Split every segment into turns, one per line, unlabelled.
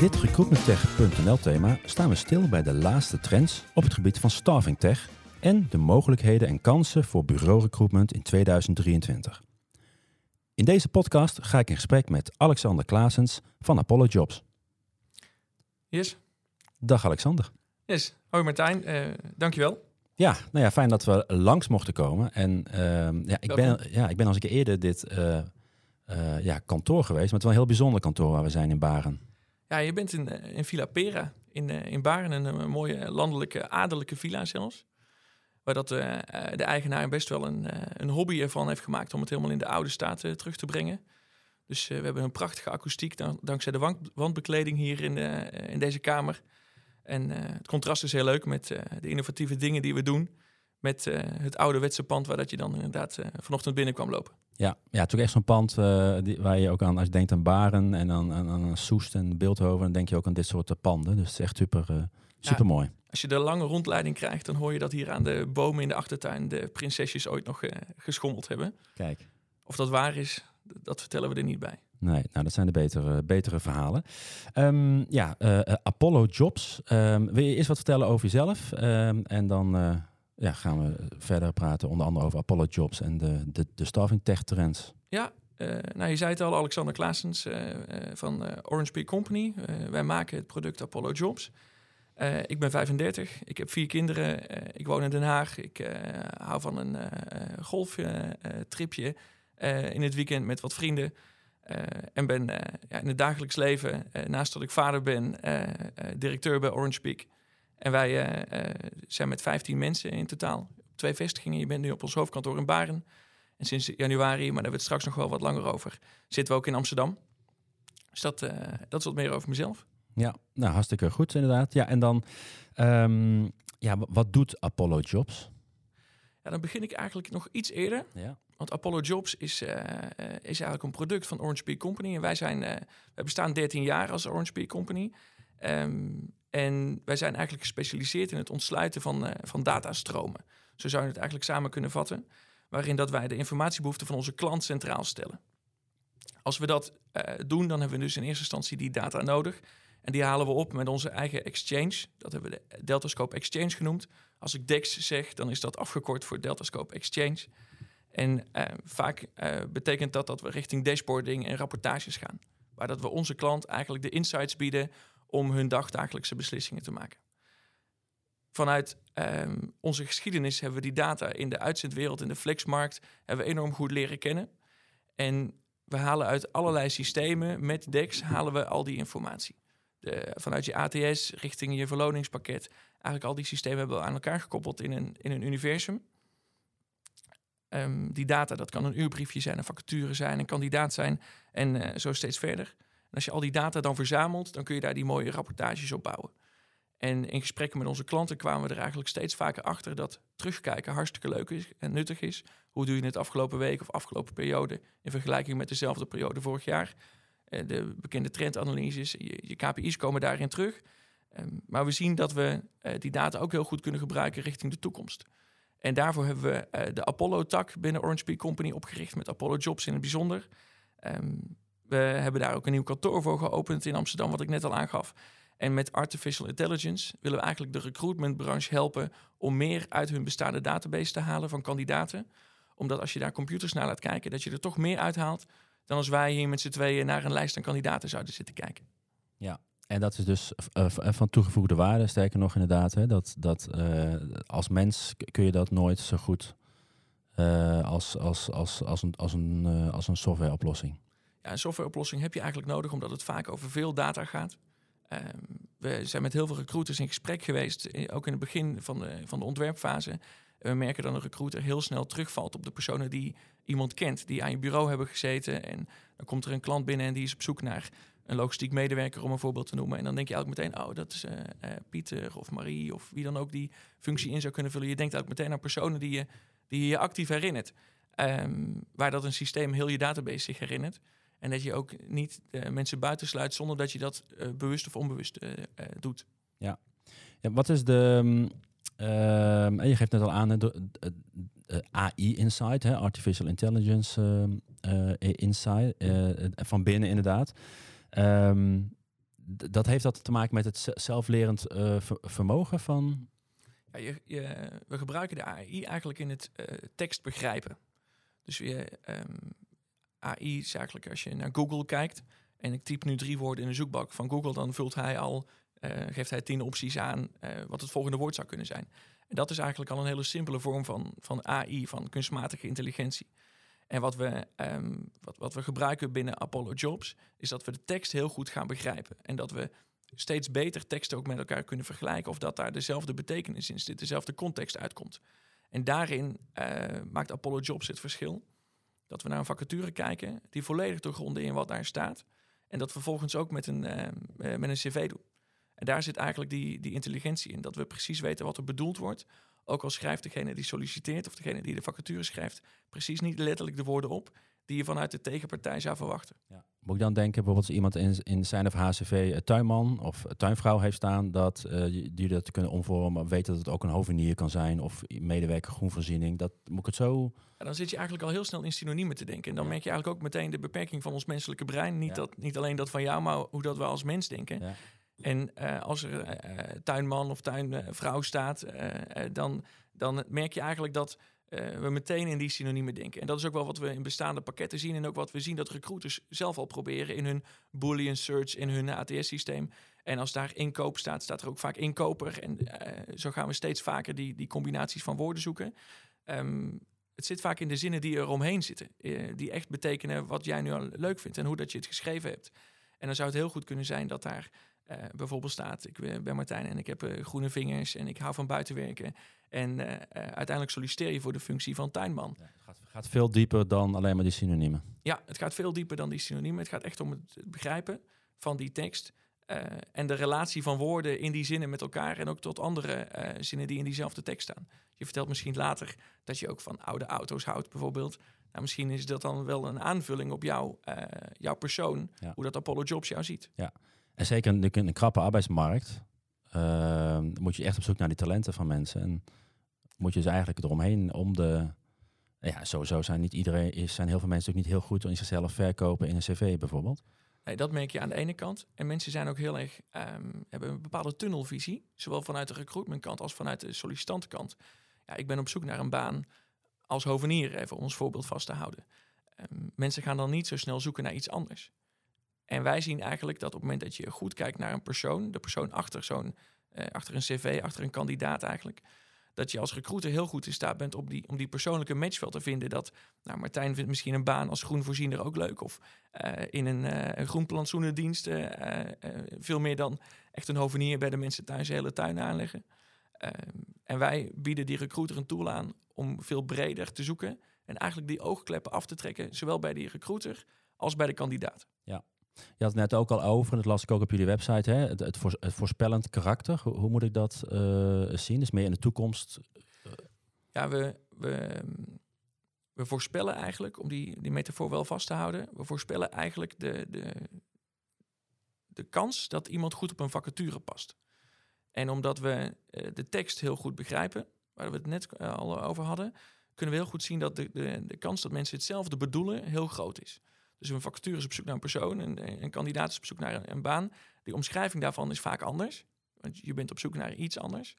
dit recruitmenttech.nl thema staan we stil bij de laatste trends op het gebied van staffing tech en de mogelijkheden en kansen voor bureaurecruitment in 2023. In deze podcast ga ik in gesprek met Alexander Klaasens van Apollo Jobs.
Yes.
Dag Alexander.
Yes. Hoi Martijn, uh, dankjewel.
Ja, nou ja, fijn dat we langs mochten komen. En uh, ja, ik ben, ja, ik ben als ik eerder dit uh, uh, ja, kantoor geweest, maar het is wel een heel bijzonder kantoor waar we zijn in Baren.
Ja, je bent in, in Villa Pera in, in Baren, een, een mooie landelijke, adellijke villa zelfs. Waar dat, de eigenaar best wel een, een hobby ervan heeft gemaakt om het helemaal in de oude staat terug te brengen. Dus we hebben een prachtige akoestiek dank, dankzij de wand, wandbekleding hier in, in deze kamer. En het contrast is heel leuk met de innovatieve dingen die we doen. Met het ouderwetse pand waar dat je dan inderdaad vanochtend binnen kwam lopen.
Ja, ja toch echt zo'n pand die, waar je ook aan, als je denkt aan Baren en aan, aan, aan Soest en Beeldhoven, dan denk je ook aan dit soort panden. Dus het is echt super, super mooi.
Ja. Als je de lange rondleiding krijgt, dan hoor je dat hier aan de bomen in de achtertuin de prinsesjes ooit nog uh, geschommeld hebben.
Kijk.
Of dat waar is, dat vertellen we er niet bij.
Nee, nou dat zijn de betere, betere verhalen. Um, ja, uh, Apollo Jobs. Um, wil je eerst wat vertellen over jezelf? Um, en dan uh, ja, gaan we verder praten, onder andere over Apollo Jobs en de, de, de staffing tech trends.
Ja, nou je zei het al, Alexander Klaasens van Orange Peak Company. wij maken het product Apollo Jobs. Ik ben 35, ik heb vier kinderen, ik woon in Den Haag. Ik hou van een golftripje in het weekend met wat vrienden. en ben ja, in het dagelijks leven, naast dat ik vader ben, directeur bij Orange Peak. En wij zijn met 15 mensen in totaal. Twee vestigingen. Je bent nu op ons hoofdkantoor in Baren. En sinds januari, maar daar hebben we het straks nog wel wat langer over, zitten we ook in Amsterdam. Dus dat, dat is wat meer over mezelf.
Ja, nou hartstikke goed inderdaad. Ja, en dan, um, ja, wat doet Apollo Jobs?
Ja, dan begin ik eigenlijk nog iets eerder.
Ja.
Want Apollo Jobs is, uh, is eigenlijk een product van Orange Peak Company. En wij, zijn, uh, wij bestaan 13 jaar als Orange Peak Company. Um, en wij zijn eigenlijk gespecialiseerd in het ontsluiten van, uh, van datastromen. Zo zou je het eigenlijk samen kunnen vatten. Waarin dat wij de informatiebehoeften van onze klant centraal stellen. Als we dat doen, dan hebben we dus in eerste instantie die data nodig. En die halen we op met onze eigen exchange. Dat hebben we de Deltascope Exchange genoemd. Als ik DEX zeg, dan is dat afgekort voor Deltascope Exchange. En uh, vaak betekent dat dat we richting dashboarding en rapportages gaan. Waar dat we onze klant eigenlijk de insights bieden om hun dagdagelijkse beslissingen te maken. Vanuit um, onze geschiedenis hebben we die data in de uitzendwereld, in de flexmarkt, hebben we enorm goed leren kennen. En we halen uit allerlei systemen met DEX halen we al die informatie de, vanuit je ATS richting je verloningspakket. Eigenlijk al die systemen hebben we aan elkaar gekoppeld in een, in een universum. Um, die data, dat kan een uurbriefje zijn, een vacature zijn, een kandidaat zijn en uh, zo steeds verder. Als je al die data dan verzamelt, dan kun je daar die mooie rapportages op bouwen. En in gesprekken met onze klanten kwamen we er eigenlijk steeds vaker achter dat terugkijken hartstikke leuk is en nuttig is. Hoe doe je het afgelopen week of afgelopen periode in vergelijking met dezelfde periode vorig jaar? Eh, de bekende trendanalyses, je, KPI's komen daarin terug. Um, maar we zien dat we uh, die data ook heel goed kunnen gebruiken richting de toekomst. En daarvoor hebben we uh, de Apollo-tak binnen Orange Peak Company opgericht, met Apollo Jobs in het bijzonder. Um, we hebben daar ook een nieuw kantoor voor geopend in Amsterdam, wat ik net al aangaf. En met artificial intelligence willen we eigenlijk de recruitmentbranche helpen om meer uit hun bestaande database te halen van kandidaten. Omdat als je daar computers naar laat kijken, dat je er toch meer uithaalt dan als wij hier met z'n tweeën naar een lijst aan kandidaten zouden zitten kijken.
Ja, en dat is dus uh, van toegevoegde waarde, sterker nog inderdaad. Hè, dat dat als mens kun je dat nooit zo goed als, als, als, als een, als een, als een softwareoplossing.
Een softwareoplossing heb je eigenlijk nodig omdat het vaak over veel data gaat. Ehm, we zijn met heel veel recruiters in gesprek geweest, ook in het begin van de, van de ontwerpfase. We merken dat een recruiter heel snel terugvalt op de personen die iemand kent, die aan je bureau hebben gezeten. En dan komt er een klant binnen en die is op zoek naar een logistiek medewerker, om een voorbeeld te noemen. En dan denk je eigenlijk meteen, oh, dat is uh, uh, Pieter of Marie of wie dan ook die functie in zou kunnen vullen. Je denkt eigenlijk meteen aan personen die je, die je actief herinnert. Um, waar dat een systeem heel je database zich herinnert. En dat je ook niet uh, mensen buitensluit zonder dat je dat bewust of onbewust doet.
Ja. ja, wat is de... Um Um, je geeft net al aan, de, de, de AI Insight, hè, Artificial Intelligence uh, Insight, uh, van binnen inderdaad. Um, dat heeft dat te maken met het zelflerend vermogen van...
Ja, je, je, we gebruiken de AI eigenlijk in het tekst begrijpen. Dus je, ehm, AI is eigenlijk als je naar Google kijkt en ik typ nu drie woorden in de zoekbak van Google, dan vult hij al, uh, geeft hij tien opties aan uh, wat het volgende woord zou kunnen zijn. En dat is eigenlijk al een hele simpele vorm van, van AI, van kunstmatige intelligentie. En wat we, um, wat, wat we gebruiken binnen Apollo Jobs, is dat we de tekst heel goed gaan begrijpen. En dat we steeds beter teksten ook met elkaar kunnen vergelijken of dat daar dezelfde betekenis in zit, dezelfde context uitkomt. En daarin uh, maakt Apollo Jobs het verschil. Dat we naar een vacature kijken die volledig doorgronden in wat daar staat. En dat vervolgens ook met een, uh, met een cv doen. En daar zit eigenlijk die, die intelligentie in. Dat we precies weten wat er bedoeld wordt. Ook al schrijft degene die solliciteert of degene die de vacature schrijft... precies niet letterlijk de woorden op die je vanuit de tegenpartij zou verwachten. Ja.
Moet ik dan denken, bijvoorbeeld als iemand in, in zijn of HCV tuinman of tuinvrouw heeft staan, dat uh, die dat kunnen omvormen, weet dat het ook een hovenier kan zijn of medewerker groenvoorziening. Dat moet ik het zo.
Ja, dan zit je eigenlijk al heel snel in synoniemen te denken. En dan merk je eigenlijk ook meteen de beperking van ons menselijke brein. Niet, dat, niet alleen dat van jou, maar hoe dat we als mens denken. En uh, als er uh, tuinman of tuinvrouw staat, dan, dan merk je eigenlijk dat we meteen in die synoniemen denken. En dat is ook wel wat we in bestaande pakketten zien. En ook wat we zien dat recruiters zelf al proberen in hun Boolean search, in hun ATS-systeem. En als daar inkoop staat, staat er ook vaak inkoper. En uh, zo gaan we steeds vaker die, die combinaties van woorden zoeken. Um, het zit vaak in de zinnen die er omheen zitten. Uh, die echt betekenen wat jij nu al leuk vindt en hoe dat je het geschreven hebt. En dan zou het heel goed kunnen zijn dat daar uh, bijvoorbeeld staat: Ik ben Martijn en ik heb uh, groene vingers en ik hou van buitenwerken. En uh, uiteindelijk solliciteer je voor de functie van tuinman. Ja,
het gaat, gaat, veel dieper dan alleen maar die synoniemen.
Ja, het gaat veel dieper dan die synoniemen. Het gaat echt om het begrijpen van die tekst. en de relatie van woorden in die zinnen met elkaar en ook tot andere zinnen die in diezelfde tekst staan. Je vertelt misschien later dat je ook van oude auto's houdt, bijvoorbeeld. Nou, misschien is dat dan wel een aanvulling op jou, jouw persoon, hoe dat Apollo Jobs jou ziet.
Ja, en zeker in een, krappe arbeidsmarkt uh, moet je echt op zoek naar die talenten van mensen. En moet je dus eigenlijk eromheen om de... Ja, sowieso zijn niet iedereen is, zijn heel veel mensen ook niet heel goed in zichzelf verkopen in een cv bijvoorbeeld.
Nee, dat merk je aan de ene kant. En mensen zijn ook heel erg, um, hebben een bepaalde tunnelvisie, zowel vanuit de recruitmentkant als vanuit de sollicitantenkant. Ja, ik ben op zoek naar een baan als hovenier, even om ons voorbeeld vast te houden. Um, mensen gaan dan niet zo snel zoeken naar iets anders. En wij zien eigenlijk dat op het moment dat je goed kijkt naar een persoon, de persoon achter zo'n, uh, achter een cv, achter een kandidaat eigenlijk, dat je als recruiter heel goed in staat bent om die, om die persoonlijke match wel te vinden. Dat nou, Martijn vindt misschien een baan als groenvoorziener ook leuk. Of uh, in een, uh, een groenplantsoenendienst veel meer dan echt een hovenier bij de mensen thuis een hele tuin aanleggen. Ehm, en wij bieden die recruiter een tool aan om veel breder te zoeken. En eigenlijk die oogkleppen af te trekken, zowel bij die recruiter als bij de kandidaat.
Ja, je had het net ook al over, en dat las ik ook op jullie website, hè? Het, het, voorspellend karakter. Hoe, moet ik dat uh, zien? Dus meer in de toekomst?
Ja, we, we, we voorspellen eigenlijk, om die, die metafoor wel vast te houden, we voorspellen eigenlijk de, de, de kans dat iemand goed op een vacature past. En omdat we uh, de tekst heel goed begrijpen, waar we het net al over hadden, kunnen we heel goed zien dat de, de kans dat mensen hetzelfde bedoelen heel groot is. Dus een vacature is op zoek naar een persoon, en een kandidaat is op zoek naar een, een, baan. Die omschrijving daarvan is vaak anders, want je bent op zoek naar iets anders.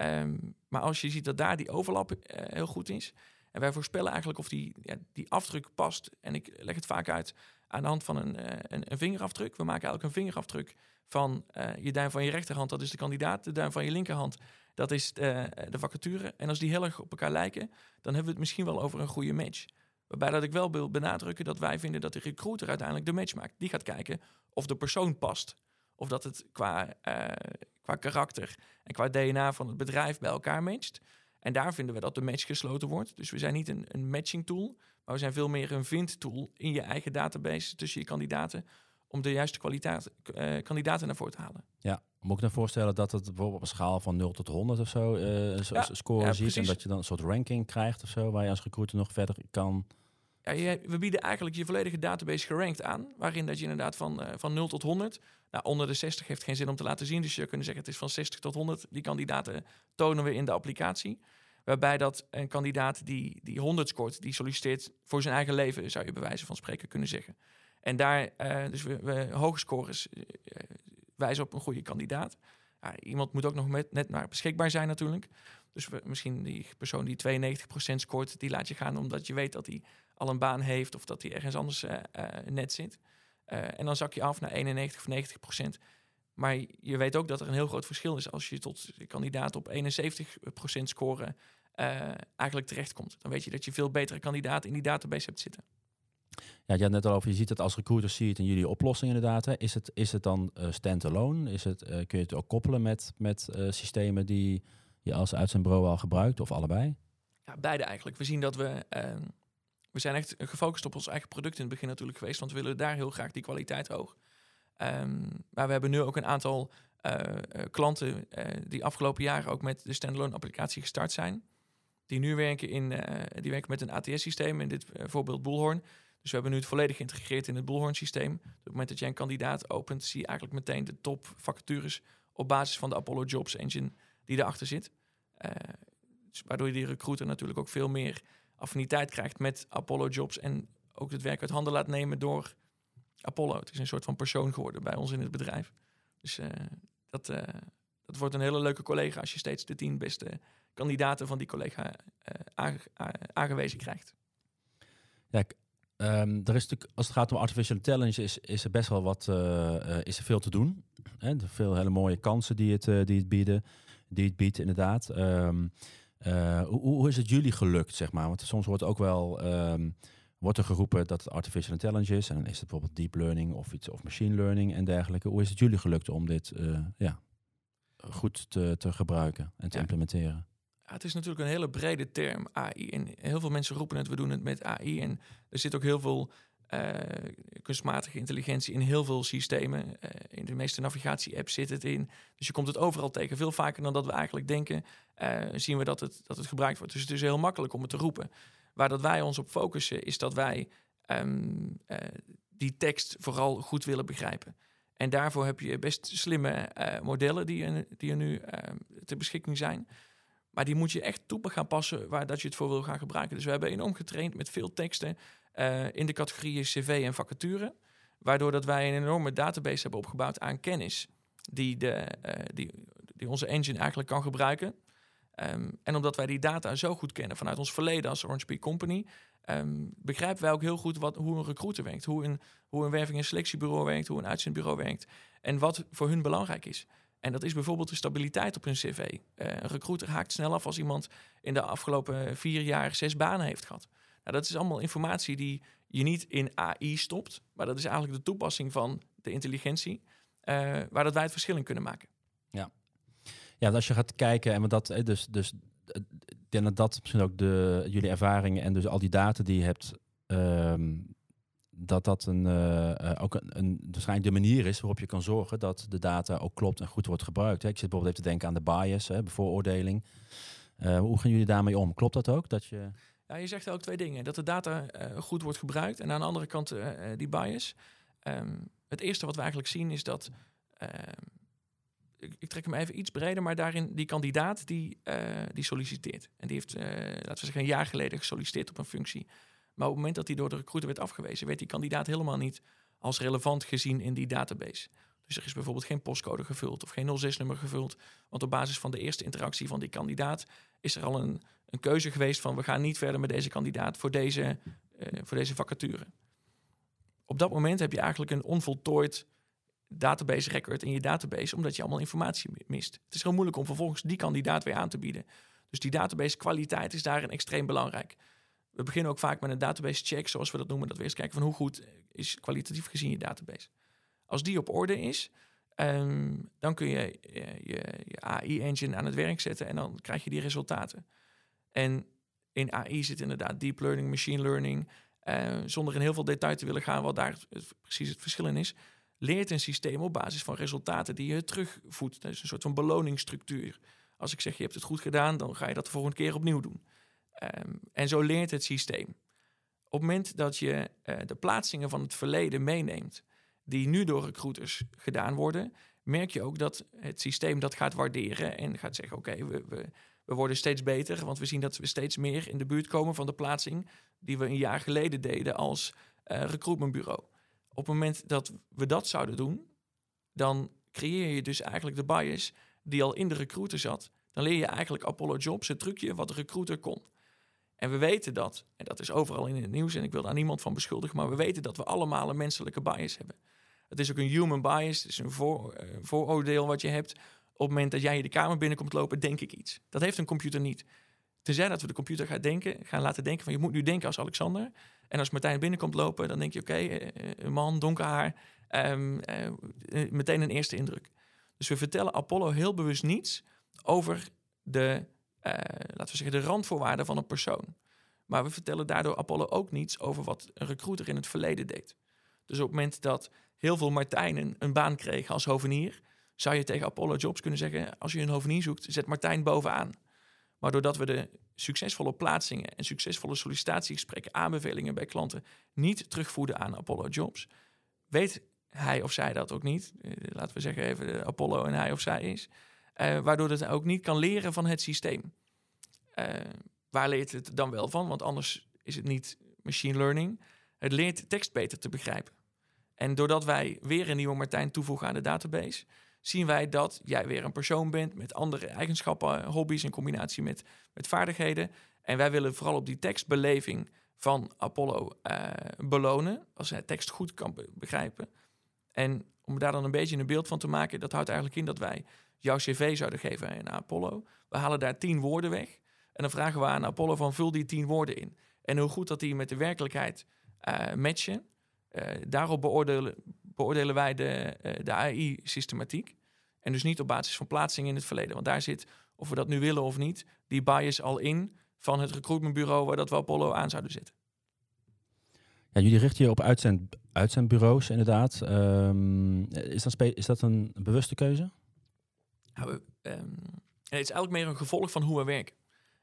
Um, maar als je ziet dat daar die overlap uh, heel goed is, en wij voorspellen eigenlijk of die, ja, die afdruk past. En ik leg het vaak uit aan de hand van een, uh, een, een, vingerafdruk. We maken eigenlijk een vingerafdruk van uh, je duim van je rechterhand, dat is de kandidaat. De duim van je linkerhand, dat is de, de vacature. En als die heel erg op elkaar lijken, dan hebben we het misschien wel over een goede match. Waarbij dat ik wel wil benadrukken dat wij vinden dat de recruiter uiteindelijk de match maakt. Die gaat kijken of de persoon past. Of dat het qua, uh, qua karakter en qua DNA van het bedrijf bij elkaar matcht. En daar vinden we dat de match gesloten wordt. Dus we zijn niet een, een matching tool, maar we zijn veel meer een vindtool in je eigen database tussen je kandidaten. Om de juiste kwaliteit, uh, kandidaten naar voren te halen.
Ja, moet ik me voorstellen dat het bijvoorbeeld op een schaal van 0 tot 100 of zo uh, ja, score ja, ziet. En dat je dan een soort ranking krijgt of zo, waar je als recruiter nog verder kan
we bieden eigenlijk je volledige database gerankt aan. Waarin dat je inderdaad van, uh, van 0 tot 100. Nou, onder de 60 heeft geen zin om te laten zien. Dus je kunnen zeggen het is van 60 tot 100. Die kandidaten tonen we in de applicatie. Waarbij dat een kandidaat die, die 100 scoort, die solliciteert voor zijn eigen leven, zou je bij wijze van spreken kunnen zeggen. En daar, uh, dus we, we hoge scores uh, wijzen op een goede kandidaat. Iemand moet ook nog met, net maar beschikbaar zijn natuurlijk. Dus misschien die persoon die 92% scoort, die laat je gaan omdat je weet dat hij al een baan heeft of dat hij ergens anders uh, net zit. Uh, en dan zak je af naar 91 of 90 procent. Maar je weet ook dat er een heel groot verschil is als je tot kandidaat op 71 procent scoren eigenlijk terechtkomt. Dan weet je dat je veel betere kandidaten in die database hebt zitten.
Ja, je had net al over, je ziet het als recruiter, zie je het in jullie oplossing inderdaad. Is, het, is het dan uh, standalone? Is het, uh, kun je het ook koppelen met, met uh, systemen die je als uitzendbureau al gebruikt of allebei?
Ja, beide eigenlijk. We zien dat we... Ehm, we zijn echt gefocust op ons eigen product in het begin natuurlijk geweest, want we willen daar heel graag die kwaliteit hoog. Um, maar we hebben nu ook een aantal klanten die afgelopen jaren ook met de standalone applicatie gestart zijn. Die nu werken, in, die werken met een ATS-systeem, in dit voorbeeld Bullhorn. Dus we hebben nu het volledig geïntegreerd in het Bullhorn systeem. Op het moment dat jij een kandidaat opent, zie je eigenlijk meteen de top vacatures op basis van de Apollo Jobs Engine die erachter zit. Uh, dus waardoor je die recruiter natuurlijk ook veel meer affiniteit krijgt met Apollo Jobs en ook het werk uit handen laat nemen door Apollo. Het is een soort van persoon geworden bij ons in het bedrijf. Dus uh, dat, uh, dat wordt een hele leuke collega als je steeds de tien beste kandidaten van die collega aangewezen krijgt.
Ja, Um, er is natuurlijk, als het gaat om artificial intelligence, is, is er best wel wat, uh, uh, is er veel te doen. Hè? Er veel hele mooie kansen die het, uh, die het bieden, die het biedt inderdaad. Um, hoe, hoe, is het jullie gelukt, zeg maar? Want soms wordt ook wel, um, wordt er geroepen dat het artificial intelligence is. En dan is het bijvoorbeeld deep learning of iets of machine learning en dergelijke. Hoe is het jullie gelukt om dit ja, goed te, te gebruiken en te ja. implementeren?
Het is natuurlijk een hele brede term, AI. En heel veel mensen roepen het, we doen het met AI. En er zit ook heel veel uh, kunstmatige intelligentie in heel veel systemen. Uh, in de meeste navigatie-apps zit het in. Dus je komt het overal tegen. Veel vaker dan dat we eigenlijk denken, uh, zien we dat het, dat het gebruikt wordt. Dus het is heel makkelijk om het te roepen. Waar dat wij ons op focussen, is dat wij um, die tekst vooral goed willen begrijpen. En daarvoor heb je best slimme modellen die, die er nu ehm, ter beschikking zijn. Maar die moet je echt toe gaan passen waar dat je het voor wil gaan gebruiken. Dus we hebben enorm getraind met veel teksten uh, in de categorieën cv en vacature. Waardoor dat wij een enorme database hebben opgebouwd aan kennis. Die, de, uh, die, die onze engine eigenlijk kan gebruiken. Um, en omdat wij die data zo goed kennen vanuit ons verleden als Orange Peak Company... Um, begrijpen wij ook heel goed wat, hoe een recruiter werkt. Hoe een, hoe een werving- en selectiebureau werkt. Hoe een uitzendbureau werkt. En wat voor hun belangrijk is. En dat is bijvoorbeeld de stabiliteit op een cv. Uh, een recruiter haakt snel af als iemand in de afgelopen vier jaar zes banen heeft gehad. Nou, dat is allemaal informatie die je niet in AI stopt, maar dat is eigenlijk de toepassing van de intelligentie, uh, waar dat wij het verschil in kunnen maken.
Ja, ja als je gaat kijken en dat, dus, dus ik denk dat dat misschien ook de, jullie ervaringen en dus al die data die je hebt um, dat dat een, uh, ook een, waarschijnlijk de manier is waarop je kan zorgen dat de data ook klopt en goed wordt gebruikt. Hè. Ik zit bijvoorbeeld even te denken aan de bias, hè, bevooroordeling. Uh, hoe gaan jullie daarmee om? Klopt dat ook? Dat je...
Ja, je zegt ook twee dingen. Dat de data goed wordt gebruikt en aan de andere kant die bias. Um, het eerste wat we eigenlijk zien is dat... Ehm, ik, ik, trek hem even iets breder, maar daarin die kandidaat die, die solliciteert. En die heeft, laten we zeggen, een jaar geleden gesolliciteerd op een functie. Maar op het moment dat hij door de recruiter werd afgewezen, werd die kandidaat helemaal niet als relevant gezien in die database. Dus er is bijvoorbeeld geen postcode gevuld of geen 06-nummer gevuld. Want op basis van de eerste interactie van die kandidaat is er al een, een keuze geweest van we gaan niet verder met deze kandidaat voor deze, uh, voor deze vacature. Op dat moment heb je eigenlijk een onvoltooid database record in je database, omdat je allemaal informatie mist. Het is heel moeilijk om vervolgens die kandidaat weer aan te bieden. Dus die database kwaliteit is daarin extreem belangrijk we beginnen ook vaak met een database check, zoals we dat noemen. Dat we eerst kijken van hoe goed is kwalitatief gezien je database. Als die op orde is, um, dan kun je je, je AI-engine aan het werk zetten en dan krijg je die resultaten. En in AI zit inderdaad deep learning, machine learning. Uh, zonder in heel veel detail te willen gaan wat daar precies het verschil in is, leert een systeem op basis van resultaten die je terugvoedt. Dat is een soort van beloningsstructuur. Als ik zeg je hebt het goed gedaan, dan ga je dat de volgende keer opnieuw doen. Um, en zo leert het systeem. Op het moment dat je uh, de plaatsingen van het verleden meeneemt, die nu door recruiters gedaan worden, merk je ook dat het systeem dat gaat waarderen en gaat zeggen: Oké, we, we, we, worden steeds beter, want we zien dat we steeds meer in de buurt komen van de plaatsing die we een jaar geleden deden als uh, recruitmentbureau. Op het moment dat we dat zouden doen, dan creëer je dus eigenlijk de bias die al in de recruiter zat. Dan leer je eigenlijk Apollo Jobs het trucje wat de recruiter kon. En we weten dat, en dat is overal in het nieuws en ik wil daar niemand van beschuldigen, maar we weten dat we allemaal een menselijke bias hebben. Het is ook een human bias, het is een uh, vooroordeel wat je hebt. Op het moment dat jij de kamer binnenkomt lopen, denk ik iets. Dat heeft een computer niet. Tenzij dat we de computer gaan, denken, gaan laten denken van je moet nu denken als Alexander. En als Martijn binnenkomt lopen, dan denk je oké, uh, eh, een man, donker haar, uh, meteen een eerste indruk. Dus we vertellen Apollo heel bewust niets over de, laten we zeggen, de randvoorwaarden van een persoon. Maar we vertellen daardoor Apollo ook niets over wat een recruiter in het verleden deed. Dus op het moment dat heel veel Martijnen een baan kregen als hovenier, zou je tegen Apollo Jobs kunnen zeggen: als je een hovenier zoekt, zet Martijn bovenaan. Maar doordat we de succesvolle plaatsingen en succesvolle sollicitatiegesprekken, aanbevelingen bij klanten niet terugvoeden aan Apollo Jobs, weet hij of zij dat ook niet. Eh, laten we zeggen even Apollo en hij of zij is. Uh, waardoor het ook niet kan leren van het systeem. Uh, waar leert het dan wel van? Want anders is het niet machine learning. Het leert tekst beter te begrijpen. En doordat wij weer een nieuwe Martijn toevoegen aan de database, zien wij dat jij weer een persoon bent met andere eigenschappen, hobby's in combinatie met, met vaardigheden. En wij willen vooral op die tekstbeleving van Apollo uh, belonen, als hij tekst goed kan begrijpen. En om daar dan een beetje een beeld van te maken, dat houdt eigenlijk in dat wij jouw cv zouden geven aan Apollo. We halen daar tien woorden weg en dan vragen we aan Apollo van vul die tien woorden in. En hoe goed dat die met de werkelijkheid uh, matchen, uh, daarop beoordelen, beoordelen wij de, uh, de AI-systematiek. En dus niet op basis van plaatsing in het verleden. Want daar zit, of we dat nu willen of niet, die bias al in van het recruitmentbureau waar dat we Apollo aan zouden zetten.
Ja, jullie richten je op uitzend, uitzendbureaus inderdaad. Um, is, dat is dat een bewuste keuze?
Um, het is eigenlijk meer een gevolg van hoe we werken.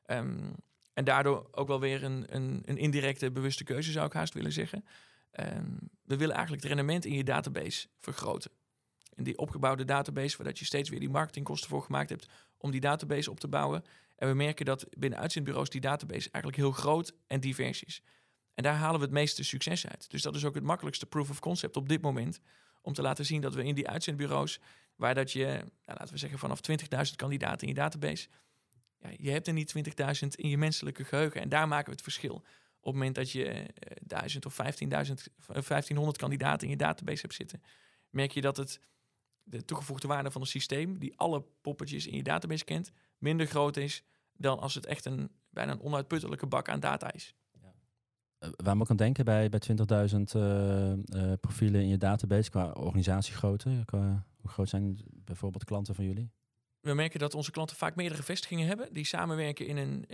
Um, en daardoor ook wel weer een, een, een, indirecte bewuste keuze, zou ik haast willen zeggen. Um, we willen eigenlijk het rendement in je database vergroten. In die opgebouwde database, waar je steeds weer die marketingkosten voor gemaakt hebt om die database op te bouwen. En we merken dat binnen uitzendbureaus die database eigenlijk heel groot en divers is. En daar halen we het meeste succes uit. Dus dat is ook het makkelijkste proof of concept op dit moment. Om te laten zien dat we in die uitzendbureaus, waar dat je, nou, laten we zeggen, vanaf 20.000 kandidaten in je database ja, je hebt er niet 20.000 in je menselijke geheugen. En daar maken we het verschil. Op het moment dat je 1000 eh, of 1500 kandidaten in je database hebt zitten, merk je dat het de toegevoegde waarde van een systeem, die alle poppetjes in je database kent, minder groot is dan als het echt een bijna een onuitputtelijke bak aan data is.
Uh, waar moet ik aan denken bij, bij 20.000 uh, uh, profielen in je database qua organisatiegrootte? Hoe groot zijn bijvoorbeeld klanten van jullie?
we merken dat onze klanten vaak meerdere vestigingen hebben die samenwerken in een,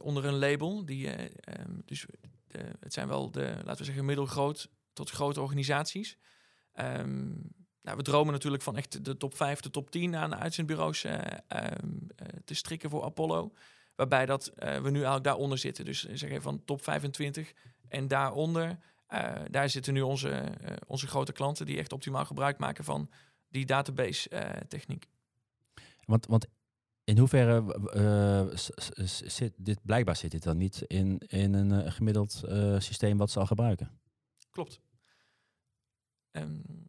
onder een label. Die, um, dus het zijn wel de, laten we zeggen, middelgroot tot grote organisaties. Um, nou, we dromen natuurlijk van echt de top 5, de top 10 aan uitzendbureaus um, te strikken voor Apollo. Waarbij dat, we nu eigenlijk daaronder zitten. Dus zeg even van top 25 en daaronder. daar zitten nu onze, onze grote klanten die echt optimaal gebruik maken van die database techniek.
Want, want in hoeverre uh, zit dit, blijkbaar zit dit dan niet in, in een uh, gemiddeld uh, systeem wat ze al gebruiken?
Klopt. Um,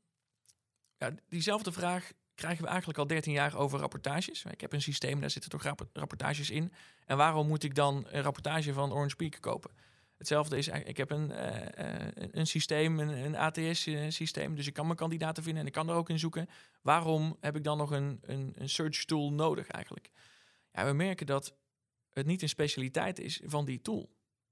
ja, diezelfde vraag krijgen we eigenlijk al 13 jaar over rapportages. Ik heb een systeem, daar zitten toch rapportages in. En waarom moet ik dan een rapportage van Orange Peak kopen? Hetzelfde is, ik heb een, uh, een systeem, een, een ATS-systeem, dus ik kan mijn kandidaten vinden en ik kan er ook in zoeken. Waarom heb ik dan nog een, een, een search tool nodig eigenlijk? Ja, we merken dat het niet een specialiteit is van die tool.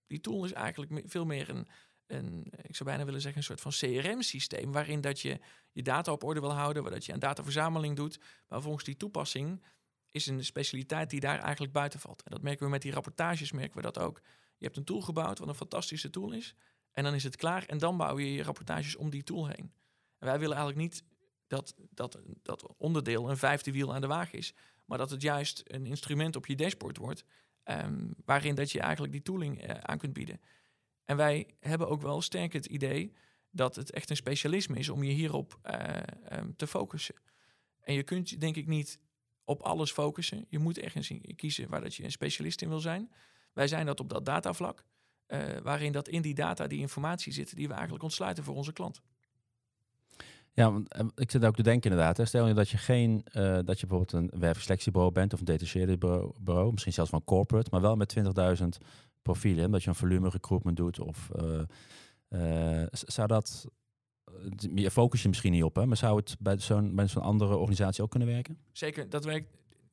Die tool is eigenlijk veel meer een, een ik zou bijna willen zeggen, een soort van CRM-systeem, waarin dat je je data op orde wil houden, waar dat je een dataverzameling doet. Maar volgens die toepassing is een specialiteit die daar eigenlijk buiten valt. En dat merken we met die rapportages, merken we dat ook. Je hebt een tool gebouwd wat een fantastische tool is. En dan is het klaar en dan bouw je je rapportages om die tool heen. En wij willen eigenlijk niet dat dat, dat onderdeel een vijfde wiel aan de wagen is. Maar dat het juist een instrument op je dashboard wordt. Um, waarin dat je eigenlijk die tooling uh, aan kunt bieden. En wij hebben ook wel sterk het idee dat het echt een specialisme is om je hierop uh, um, te focussen. En je kunt denk ik niet op alles focussen. Je moet ergens kiezen waar dat je een specialist in wil zijn. Wij zijn dat op dat datavlak, uh, waarin dat in die data die informatie zit die we eigenlijk ontsluiten voor onze klant.
Ja, want eh, ik zit ook te denken inderdaad. Stel je dat je geen, eh, dat je bijvoorbeeld een werkselectiebureau bent of een detacheerde bureau, bureau, misschien zelfs van corporate, maar wel met 20.000 profielen. Dat je een volume recruitment doet of eh, eh, zou dat, eh, je focus je misschien niet op, hè, maar zou het bij zo'n bij zo'n andere organisatie ook kunnen werken?
Zeker, dat werkt.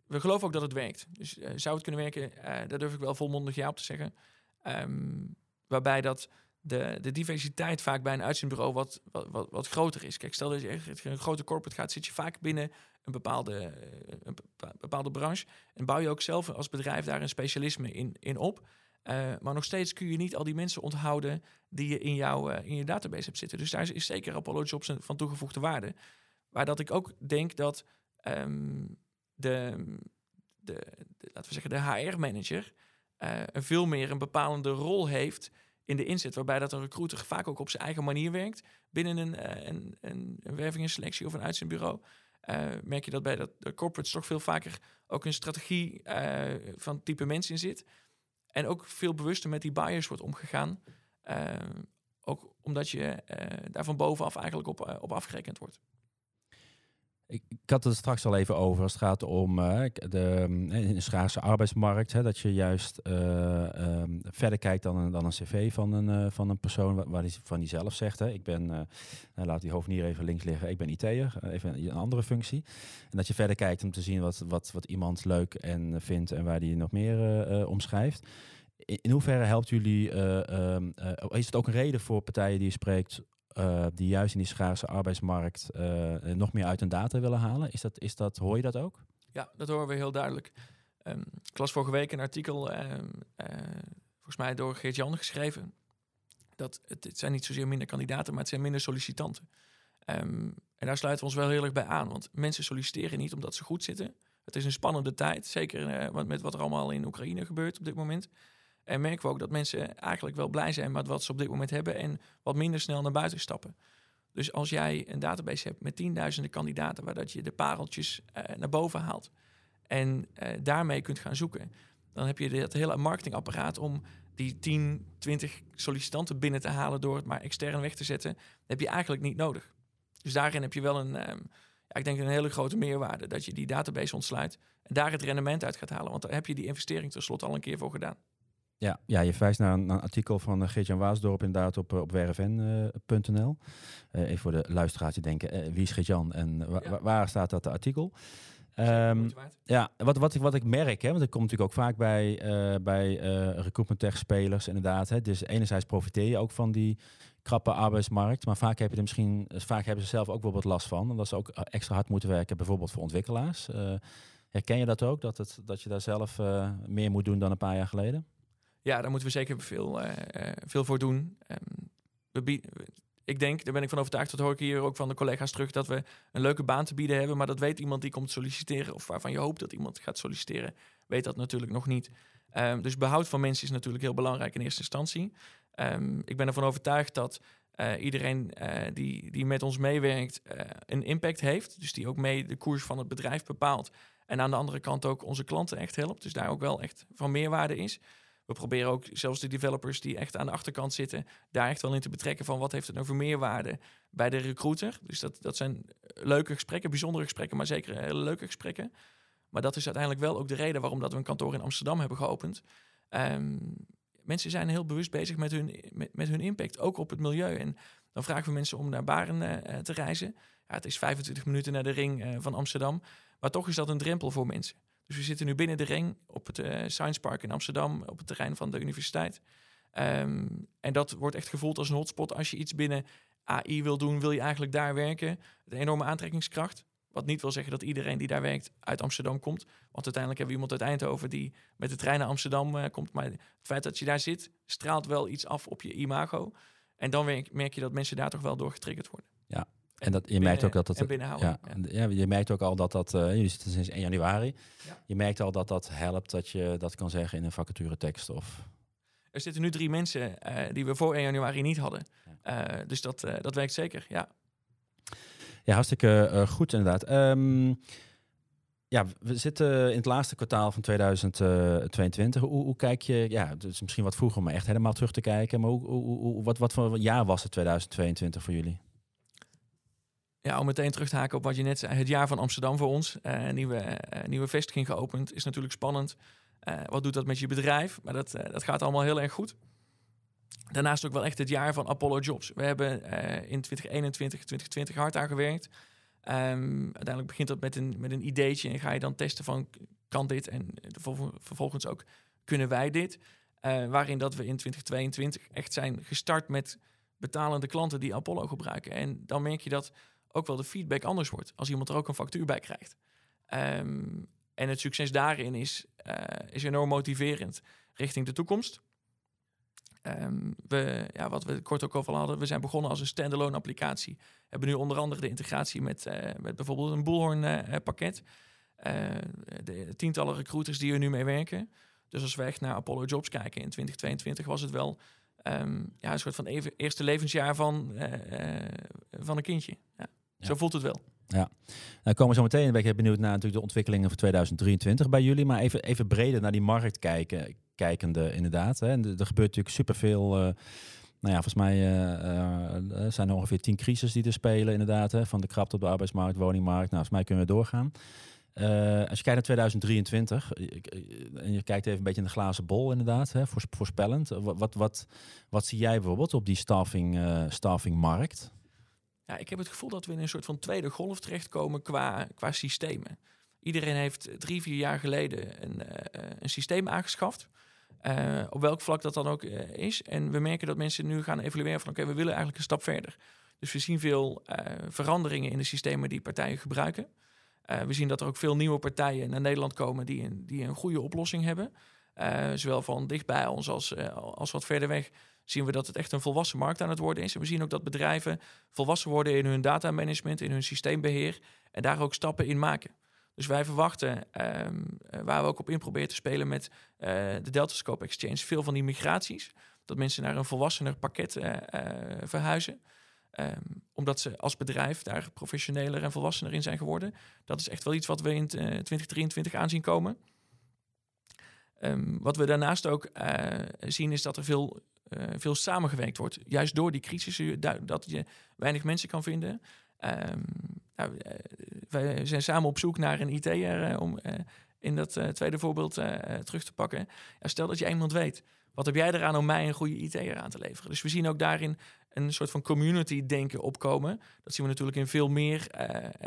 We geloven ook dat het werkt. Dus zou het kunnen werken? Daar durf ik wel volmondig ja op te zeggen. Ehm, waarbij dat de, de diversiteit vaak bij een uitzendbureau wat, wat, wat, wat groter is. Kijk, stel dat je echt een grote corporate gaat, zit je vaak binnen een bepaalde, een bepa- bepaalde branche. En bouw je ook zelf als bedrijf daar een specialisme in, in op. Eh, maar nog steeds kun je niet al die mensen onthouden die je in, jouw, eh, in je database hebt zitten. Dus daar is, zeker Apollo Jobs van toegevoegde waarde. Waar dat ik ook denk dat ehm, de, de, laten we zeggen, de HR-manager eh, een veel meer een bepalende rol heeft in de inzet, waarbij dat een recruiter vaak ook op zijn eigen manier werkt binnen een, een, een, werving en selectie of een uitzendbureau. Merk je dat bij dat, de corporates toch veel vaker ook een strategie van type mensen in zit. En ook veel bewuster met die bias wordt omgegaan. Eh, ook omdat je eh, daar van bovenaf eigenlijk op, eh, op afgerekend wordt.
Ik, had het straks al even over als het gaat om eh, de, in de schaarse arbeidsmarkt. Hè, dat je juist eh, ehm, verder kijkt dan een, dan een cv van een, eh, van een persoon wa- waar die van die zelf zegt. Hè, ik ben, nou, laat die hoofdnier even links liggen, ik ben IT'er, even een andere functie. En dat je verder kijkt om te zien wat, wat, wat iemand leuk en vindt en waar die nog meer omschrijft. In, hoeverre helpt jullie, eh, ehm, eh, is het ook een reden voor partijen die je spreekt eh, die juist in die schaarse arbeidsmarkt eh, nog meer uit hun data willen halen. Is dat, is dat, hoor je dat ook?
Ja, dat horen we heel duidelijk. Ehm, ik las vorige week een artikel, ehm, eh, volgens mij door Geert-Jan geschreven. Dat het, het zijn niet zozeer minder kandidaten, maar het zijn minder sollicitanten. Ehm, en daar sluiten we ons wel heel erg bij aan. Want mensen solliciteren niet omdat ze goed zitten. Het is een spannende tijd, zeker met wat er allemaal in Oekraïne gebeurt op dit moment. En merken we ook dat mensen eigenlijk wel blij zijn met wat ze op dit moment hebben en wat minder snel naar buiten stappen. Dus als jij een database hebt met tienduizenden kandidaten, waar dat je de pareltjes eh, naar boven haalt en eh, daarmee kunt gaan zoeken, dan heb je dat hele marketingapparaat om die 10, 20 sollicitanten binnen te halen door het maar extern weg te zetten, heb je eigenlijk niet nodig. Dus daarin heb je wel een, ehm, ja, ik denk een hele grote meerwaarde dat je die database ontsluit en daar het rendement uit gaat halen, want daar heb je die investering tenslotte al een keer voor gedaan.
Ja, ja je verwijst naar een, naar een artikel van uh, Geert-Jan Waasdorp inderdaad op, eh, op werfn.nl. Uh, even voor de luisteraars die denken, uh, wie is Geert-Jan en wa
Ja.
waar staat dat artikel?
Ehm,
Um, ja, wat, wat, ik, wat ik merk, hè, want ik kom natuurlijk ook vaak bij, uh, bij recruitment tech spelers inderdaad. Hè, dus enerzijds profiteer je ook van die krappe arbeidsmarkt, maar vaak, heb je er misschien, vaak hebben ze zelf ook wel wat last van. Omdat ze ook extra hard moeten werken, bijvoorbeeld voor ontwikkelaars. Herken je dat ook, dat, het, dat je daar zelf meer moet doen dan een paar jaar geleden?
Ja, daar moeten we zeker veel, uh, veel voor doen. Um, we ik denk, daar ben ik van overtuigd, dat hoor ik hier ook van de collega's terug, dat we een leuke baan te bieden hebben, maar dat weet iemand die komt solliciteren of waarvan je hoopt dat iemand gaat solliciteren, weet dat natuurlijk nog niet. Um, dus behoud van mensen is natuurlijk heel belangrijk in eerste instantie. Um, ik ben ervan overtuigd dat uh, iedereen die, die met ons meewerkt een impact heeft, dus die ook mee de koers van het bedrijf bepaalt en aan de andere kant ook onze klanten echt helpt, dus daar ook wel echt van meerwaarde is. We proberen ook zelfs de developers die echt aan de achterkant zitten, daar echt wel in te betrekken van wat heeft het nou voor meerwaarde bij de recruiter. Dus dat, dat zijn leuke gesprekken, bijzondere gesprekken, maar zeker hele leuke gesprekken. Maar dat is uiteindelijk wel ook de reden waarom dat we een kantoor in Amsterdam hebben geopend. Um, mensen zijn heel bewust bezig met hun, met, hun impact, ook op het milieu. En dan vragen we mensen om naar Baren uh, te reizen. Ja, het is 25 minuten naar de ring uh, van Amsterdam, maar toch is dat een drempel voor mensen. Dus we zitten nu binnen de ring op het uh, Science Park in Amsterdam, op het terrein van de universiteit. Um, en dat wordt echt gevoeld als een hotspot. Als je iets binnen AI wil doen, wil je eigenlijk daar werken. Een enorme aantrekkingskracht. Wat niet wil zeggen dat iedereen die daar werkt uit Amsterdam komt. Want uiteindelijk hebben we iemand uit Eindhoven die met de trein naar Amsterdam uh, komt. Maar het feit dat je daar zit, straalt wel iets af op je imago. En dan merk je dat mensen daar toch wel door getriggerd worden.
Ja, en dat, je merkt ook dat dat.
Ja,
ja, ja, je merkt ook al dat dat. Uh, jullie zitten sinds 1 januari. Ja. Je merkt al dat dat helpt dat je dat kan zeggen in een vacaturetekst of.
Er zitten nu drie mensen uh, die we voor 1 januari niet hadden. Ja. Uh, dus dat, dat werkt zeker, ja.
Ja, hartstikke goed inderdaad. Um, ja, we zitten in het laatste kwartaal van 2022. Hoe, hoe kijk je, ja, het is misschien wat vroeger om echt helemaal terug te kijken. Maar hoe, wat, wat voor jaar was het 2022 voor jullie?
Ja, om meteen terug te haken op wat je net zei. Het jaar van Amsterdam voor ons. Uh, nieuwe, uh, nieuwe vestiging geopend. Is natuurlijk spannend. Uh, wat doet dat met je bedrijf? Maar dat, dat gaat allemaal heel erg goed. Daarnaast ook wel echt het jaar van Apollo Jobs. We hebben in 2021, 2020 hard aan gewerkt. Um, uiteindelijk begint dat met een, met een ideetje. En ga je dan testen van, kan dit? En vervolgens ook, kunnen wij dit? waarin dat we in 2022 echt zijn gestart met betalende klanten die Apollo gebruiken. En dan merk je dat ook wel de feedback anders wordt. Als iemand er ook een factuur bij krijgt. Um, en het succes daarin is, uh, is enorm motiverend richting de toekomst. Um, we, ja, wat we kort ook al hadden, we zijn begonnen als een standalone applicatie. Hebben nu onder andere de integratie met, uh, met bijvoorbeeld een Bullhorn uh, pakket. de tientallen recruiters die er nu mee werken. Dus als we echt naar Apollo Jobs kijken in 2022 was het wel um, ja, een soort van even, eerste levensjaar van, van een kindje. Ja. Zo voelt het wel.
Ja, nou komen we zo meteen. Ben ik benieuwd naar natuurlijk de ontwikkelingen voor 2023 bij jullie. Maar even, even breder naar die markt kijken, kijkende inderdaad. Hè. En er gebeurt natuurlijk superveel... Uh, nou ja, volgens mij uh, uh, zijn er ongeveer tien crises die er spelen inderdaad. Hè. Van de krapte op de arbeidsmarkt, woningmarkt. Nou, volgens mij kunnen we doorgaan. als je kijkt naar 2023 en je kijkt even een beetje in de glazen bol inderdaad, hè, voorspellend. Wat, wat, wat, wat zie jij bijvoorbeeld op die staffing, staffingmarkt?
Ja, ik heb het gevoel dat we in een soort van tweede golf terechtkomen qua, qua systemen. Iedereen heeft drie, vier jaar geleden een, uh, een systeem aangeschaft. Uh, op welk vlak dat dan ook is. En we merken dat mensen nu gaan evalueren van oké, we willen eigenlijk een stap verder. Dus we zien veel veranderingen in de systemen die partijen gebruiken. we zien dat er ook veel nieuwe partijen naar Nederland komen die een, die een goede oplossing hebben. Zowel van dichtbij ons als, als wat verder weg zien we dat het echt een volwassen markt aan het worden is. En we zien ook dat bedrijven volwassen worden in hun datamanagement, in hun systeembeheer en daar ook stappen in maken. Dus wij verwachten, um, waar we ook op in proberen te spelen met uh, de Deltascope Exchange, veel van die migraties. Dat mensen naar een volwassener pakket verhuizen. Um, omdat ze als bedrijf daar professioneler en volwassener in zijn geworden. Dat is echt wel iets wat we in 2023 aanzien komen. Um, wat we daarnaast ook zien is dat er veel uh, veel samengewerkt wordt. Juist door die crisis, dat je weinig mensen kan vinden. Um, nou, wij zijn samen op zoek naar een IT'er om in dat tweede voorbeeld terug te pakken. Ja, stel dat je iemand weet, wat heb jij eraan om mij een goede IT'er aan te leveren? Dus we zien ook daarin een soort van community denken opkomen. Dat zien we natuurlijk in veel meer,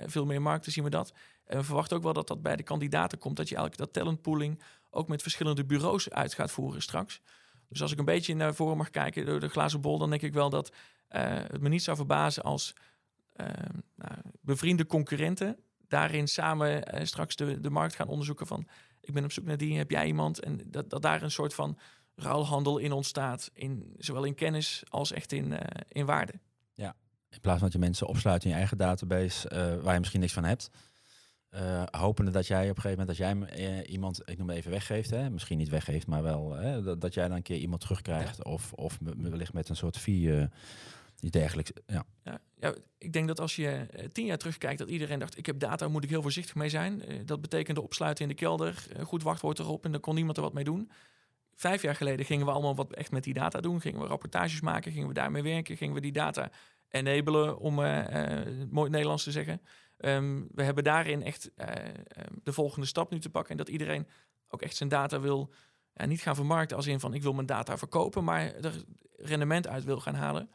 veel meer markten zien we dat. En we verwachten ook wel dat dat bij de kandidaten komt, dat je eigenlijk dat talentpooling ook met verschillende bureaus uit gaat voeren straks. Dus als ik een beetje naar voren mag kijken door de glazen bol, dan denk ik wel dat uh, het me niet zou verbazen als uh, nou, bevriende concurrenten daarin samen uh, straks de, de markt gaan onderzoeken van ik ben op zoek naar die, heb jij iemand? En dat, dat daar een soort van ruilhandel in ontstaat, in, zowel in kennis als echt in, in waarde.
Ja, in plaats van dat je mensen opsluit in je eigen database waar je misschien niks van hebt. Uh, hopende dat jij op een gegeven moment, dat jij iemand, ik noem even weggeeft, hè? misschien niet weggeeft, maar wel hè? Dat, dat, jij dan een keer iemand terugkrijgt. Of, of wellicht met een soort fee, iets dergelijks. Ja.
Ja, ja, ik denk dat als je tien jaar terugkijkt, dat iedereen dacht, ik heb data, moet ik heel voorzichtig mee zijn. dat betekende opsluiten in de kelder, goed wachtwoord erop en dan kon niemand er wat mee doen. Vijf jaar geleden gingen we allemaal wat echt met die data doen. Gingen we rapportages maken, gingen we daarmee werken, gingen we die data enabelen, om mooi Nederlands te zeggen. Um, we hebben daarin echt uh, de volgende stap nu te pakken. En dat iedereen ook echt zijn data wil uh, niet gaan vermarkten als in van ik wil mijn data verkopen, maar er rendement uit wil gaan halen.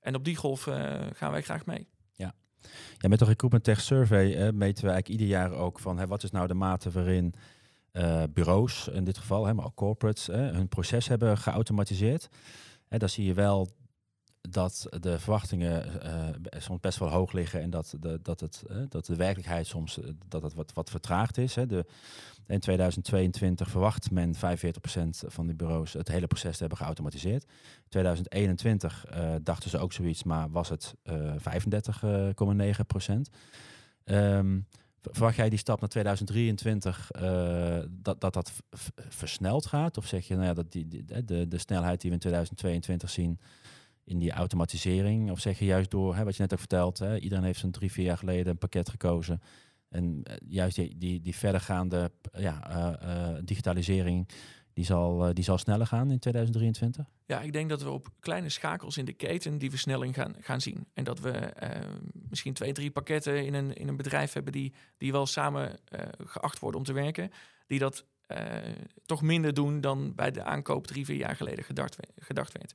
En op die golf uh, gaan wij graag mee.
Ja. ja, met de Recruitment Tech Survey meten we eigenlijk ieder jaar ook van wat is nou de mate waarin bureaus, in dit geval, hè, maar ook corporates, hun proces hebben geautomatiseerd. Hè, daar zie je wel dat de verwachtingen uh, soms best wel hoog liggen en dat de, dat het, dat de werkelijkheid soms dat het wat, wat vertraagd is. Hè. De, in 2022 verwacht men 45% van de bureaus het hele proces te hebben geautomatiseerd. In 2021 dachten ze ook zoiets, maar was het 35,9%. Um, verwacht jij die stap naar 2023 dat, dat dat versneld gaat? Of zeg je nou ja, dat die, de, de snelheid die we in 2022 zien in die automatisering? Of zeg je juist door, hè, wat je net ook vertelt, hè, iedereen heeft zo'n drie, vier jaar geleden een pakket gekozen. En uh, juist die, die, die verdergaande ja, uh, digitalisering, die zal, die zal sneller gaan in 2023?
Ja, ik denk dat we op kleine schakels in de keten die versnelling gaan, gaan zien. En dat we misschien twee, drie pakketten in een, in een bedrijf hebben die, die wel samen geacht worden om te werken, die dat toch minder doen dan bij de aankoop drie, vier jaar geleden gedacht, gedacht werd.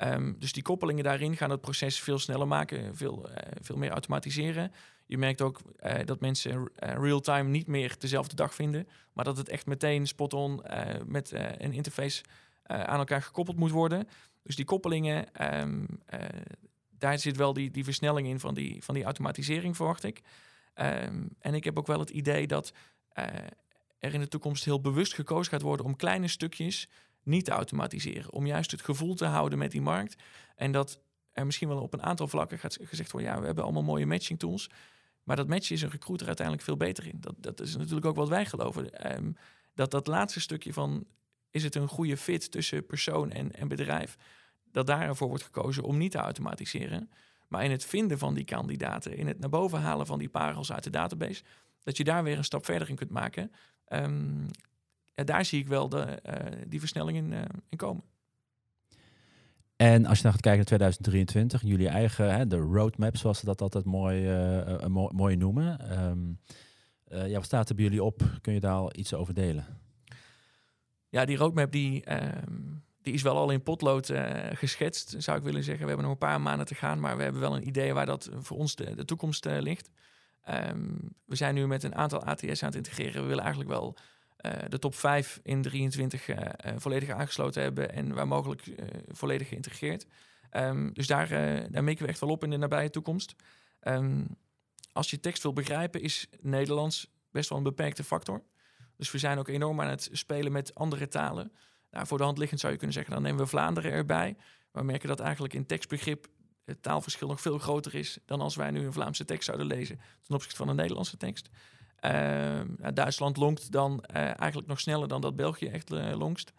Ehm, dus die koppelingen daarin gaan het proces veel sneller maken, veel, veel meer automatiseren. Je merkt ook dat mensen real-time niet meer dezelfde dag vinden, maar dat het echt meteen spot-on met een interface aan elkaar gekoppeld moet worden. Dus die koppelingen, ehm, eh, daar zit wel die, die versnelling in van die, van die automatisering, verwacht ik. Ehm, en ik heb ook wel het idee dat er in de toekomst heel bewust gekozen gaat worden om kleine stukjes niet te automatiseren. Om juist het gevoel te houden met die markt. En dat er misschien wel op een aantal vlakken gaat gezegd worden: ja, we hebben allemaal mooie matching tools. Maar dat matchen is een recruiter uiteindelijk veel beter in. Dat, dat is natuurlijk ook wat wij geloven. Um, dat dat laatste stukje van is het een goede fit tussen persoon en, en bedrijf, dat daarvoor wordt gekozen om niet te automatiseren. Maar in het vinden van die kandidaten, in het naar boven halen van die parels uit de database, dat je daar weer een stap verder in kunt maken. Um, ja, daar zie ik wel de, uh, die versnelling in, uh, in, komen.
En als je dan gaat kijken naar 2023, jullie eigen, hè, de roadmap, zoals ze dat altijd mooi, uh, mooi noemen. Um, ja, wat staat er bij jullie op? Kun je daar al iets over delen?
Ja, die roadmap die, ehm, die is wel al in potlood uh, geschetst, zou ik willen zeggen. We hebben nog een paar maanden te gaan, maar we hebben wel een idee waar dat voor ons de, de toekomst ligt. Um, we zijn nu met een aantal ATS aan het integreren. We willen eigenlijk wel de top 5 in 23 volledig aangesloten hebben en waar mogelijk volledig geïntegreerd. Um, dus daar, daar mikken we echt wel op in de nabije toekomst. als je tekst wil begrijpen, is Nederlands best wel een beperkte factor. Dus we zijn ook enorm aan het spelen met andere talen. Nou, voor de hand liggend zou je kunnen zeggen, dan nemen we Vlaanderen erbij. Maar we merken dat eigenlijk in tekstbegrip het taalverschil nog veel groter is dan als wij nu een Vlaamse tekst zouden lezen ten opzichte van een Nederlandse tekst. Nou, Duitsland longt dan uh, eigenlijk nog sneller dan dat België echt uh, longst.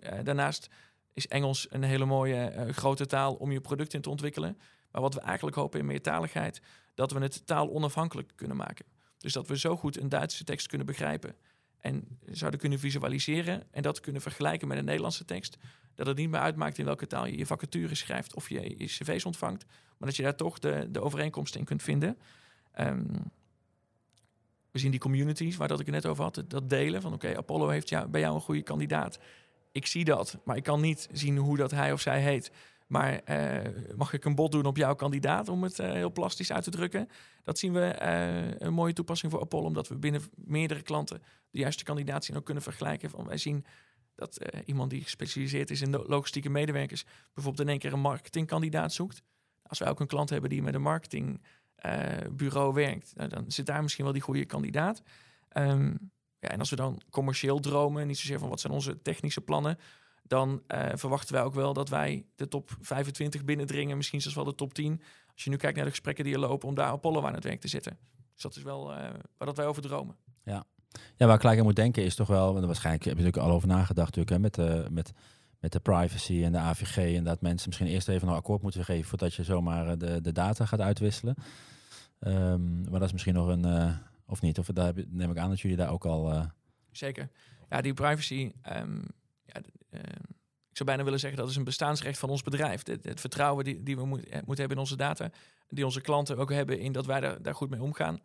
Eh, daarnaast is Engels een hele mooie grote taal om je product in te ontwikkelen. Maar wat we eigenlijk hopen in meertaligheid, dat we het taal onafhankelijk kunnen maken. Dus dat we zo goed een Duitse tekst kunnen begrijpen en zouden kunnen visualiseren en dat kunnen vergelijken met een Nederlandse tekst. Dat het niet meer uitmaakt in welke taal je je vacature schrijft of je je cv's ontvangt, maar dat je daar toch de, de overeenkomsten in kunt vinden. Um, we zien die communities waar dat ik het net over had, dat delen van oké, Apollo heeft bij jou een goede kandidaat. Ik zie dat, maar ik kan niet zien hoe dat hij of zij heet. Maar uh, mag ik een bod doen op jouw kandidaat om het uh, heel plastisch uit te drukken? Dat zien we uh, een mooie toepassing voor Apollo, omdat we binnen meerdere klanten de juiste kandidaat zien ook kunnen vergelijken. Van, wij zien dat iemand die gespecialiseerd is in logistieke medewerkers bijvoorbeeld in één keer een marketingkandidaat zoekt. Als wij ook een klant hebben die met een marketingbureau werkt, nou, dan zit daar misschien wel die goede kandidaat. Um, ja, en als we dan commercieel dromen, niet zozeer van wat zijn onze technische plannen, dan uh, verwachten wij ook wel dat wij de top 25 binnendringen, misschien zelfs wel de top 10. Als je nu kijkt naar de gesprekken die er lopen, om daar Apollo aan het werk te zitten. Dus dat is wel uh, waar dat wij over dromen.
Ja. ja, waar ik gelijk aan moet denken is toch wel, want waarschijnlijk heb je natuurlijk al over nagedacht natuurlijk, hè, met, de, met, met de privacy en de AVG. En dat mensen misschien eerst even een akkoord moeten geven voordat je zomaar eh, de, de data gaat uitwisselen. Um, maar dat is misschien nog een, uh, of niet, of daar neem ik aan dat jullie daar ook al... Uh...
Zeker. Ja, die privacy, um, ja, uh, ik zou bijna willen zeggen dat is een bestaansrecht van ons bedrijf. Het, het vertrouwen die, die we moet, eh, moeten hebben in onze data, die onze klanten ook hebben in dat wij daar, daar goed mee omgaan.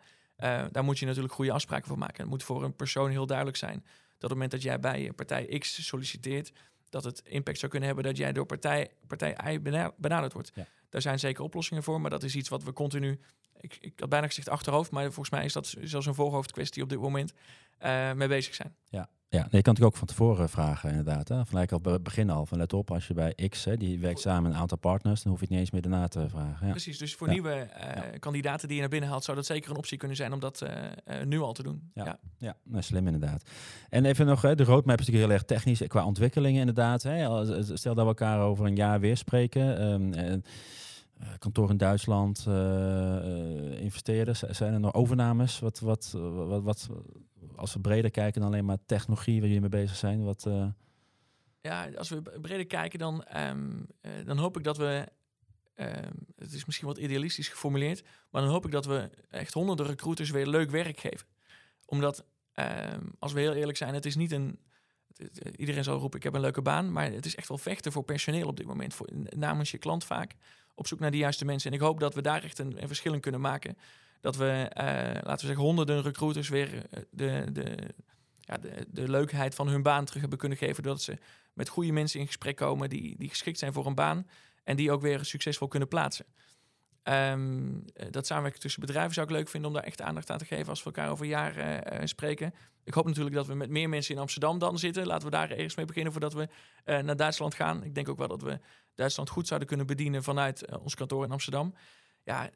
Daar moet je natuurlijk goede afspraken voor maken. Het moet voor een persoon heel duidelijk zijn dat op het moment dat jij bij partij X solliciteert, dat het impact zou kunnen hebben dat jij door partij, partij Y benaderd wordt. Daar zijn zeker oplossingen voor, maar dat is iets wat we continu, ik, ik had bijna gezegd achterhoofd, maar volgens mij is dat zelfs een voorhoofdkwestie op dit moment, uh, mee bezig zijn.
Ja, ja, je kan het ook van tevoren vragen inderdaad. Hè? Gelijk al het begin al. Van let op, als je bij X, hè, die werkt samen met een aantal partners, dan hoef je het niet eens meer daarna te vragen. Ja.
Precies, dus voor nieuwe uh, kandidaten die je naar binnen haalt, zou dat zeker een optie kunnen zijn om dat uh, uh, nu al te doen.
Ja, ja. nou, slim inderdaad. En even nog, hè, de roadmap is natuurlijk heel erg technisch qua ontwikkelingen inderdaad. Hè? Stel dat we elkaar over een jaar weer spreken. Um, kantoor in Duitsland, investeerders, zijn er nog overnames? Wat, wat, wat, wat, als we breder kijken dan alleen maar technologie waar jullie mee bezig zijn? Wat.
Ja, als we breder kijken, dan, uh, dan hoop ik dat we. Um, het is misschien wat idealistisch geformuleerd, maar dan hoop ik dat we echt honderden recruiters weer leuk werk geven. Omdat, um, als we heel eerlijk zijn, het is niet een. Iedereen zal roepen: ik heb een leuke baan, maar het is echt wel vechten voor personeel op dit moment, voor, namens je klant vaak op zoek naar de juiste mensen. En ik hoop dat we daar echt een, een verschil in kunnen maken. Dat we, eh, laten we zeggen, honderden recruiters weer eh, de, de, ja, de, de leukheid van hun baan terug hebben kunnen geven. Doordat ze met goede mensen in gesprek komen die, die geschikt zijn voor een baan. En die ook weer succesvol kunnen plaatsen. Ehm, eh, dat samenwerken tussen bedrijven zou ik leuk vinden om daar echt aandacht aan te geven als we elkaar over jaren uh, spreken. Ik hoop natuurlijk dat we met meer mensen in Amsterdam dan zitten. Laten we daar eerst mee beginnen voordat we uh, naar Duitsland gaan. Ik denk ook wel dat we Duitsland goed zouden kunnen bedienen vanuit ons kantoor in Amsterdam. Ja,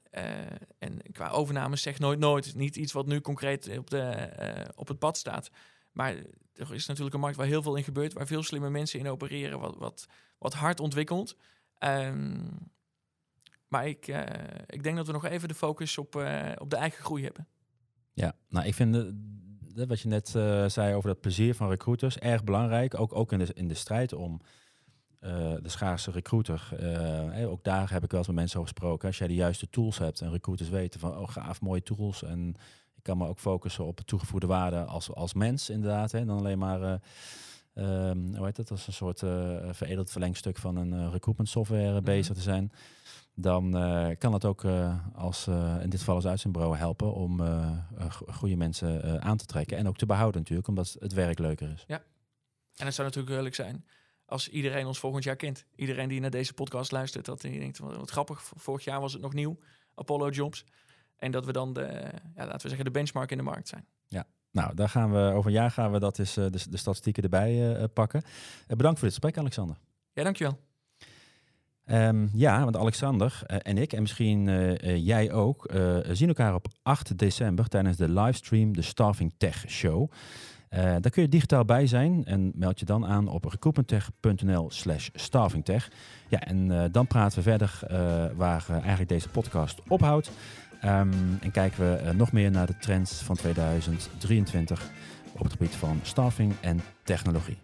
en qua overname zeg nooit nooit. Niet iets wat nu concreet op, de, op het pad staat. Maar er is natuurlijk een markt waar heel veel in gebeurt, waar veel slimme mensen in opereren, wat, wat, wat hard ontwikkelt. Um, maar ik, uh, ik denk dat we nog even de focus op, uh, op de eigen groei hebben.
Ja, nou ik vind wat je net zei over dat plezier van recruiters erg belangrijk. Ook, ook in, de, in de strijd om de schaarse recruiter. Ook daar heb ik wel eens met mensen over gesproken. Als jij de juiste tools hebt en recruiters weten van oh gaaf, mooie tools. En ik kan me ook focussen op toegevoegde waarde als, als mens inderdaad. Hè, dan alleen maar... Um, hoe heet het? Als een soort veredeld verlengstuk van een recruitment software mm -hmm. bezig te zijn dan kan het ook als in dit geval als uitzendbureau helpen om goede mensen aan te trekken en ook te behouden natuurlijk, omdat het werk leuker is.
Ja, en het zou natuurlijk leuk zijn als iedereen ons volgend jaar kent. Iedereen die naar deze podcast luistert, dat hij denkt, wat, wat grappig, vorig jaar was het nog nieuw, Apollo Jobs. En dat we dan de, ja, laten we zeggen, de benchmark in de markt zijn.
Ja, nou, daar gaan we over een jaar gaan we dat is de, de statistieken erbij pakken. bedankt voor dit gesprek, Alexander.
Ja, dankjewel.
Um, ja, want Alexander uh, en ik, en misschien uh, uh, jij ook, zien elkaar op 8 december tijdens de livestream, de Staffing Tech Show. daar kun je digitaal bij zijn en meld je dan aan op recruitmenttech.nl slash staffingtech. Ja, en dan praten we verder waar eigenlijk deze podcast ophoudt. Um, en kijken we nog meer naar de trends van 2023 op het gebied van staffing en technologie.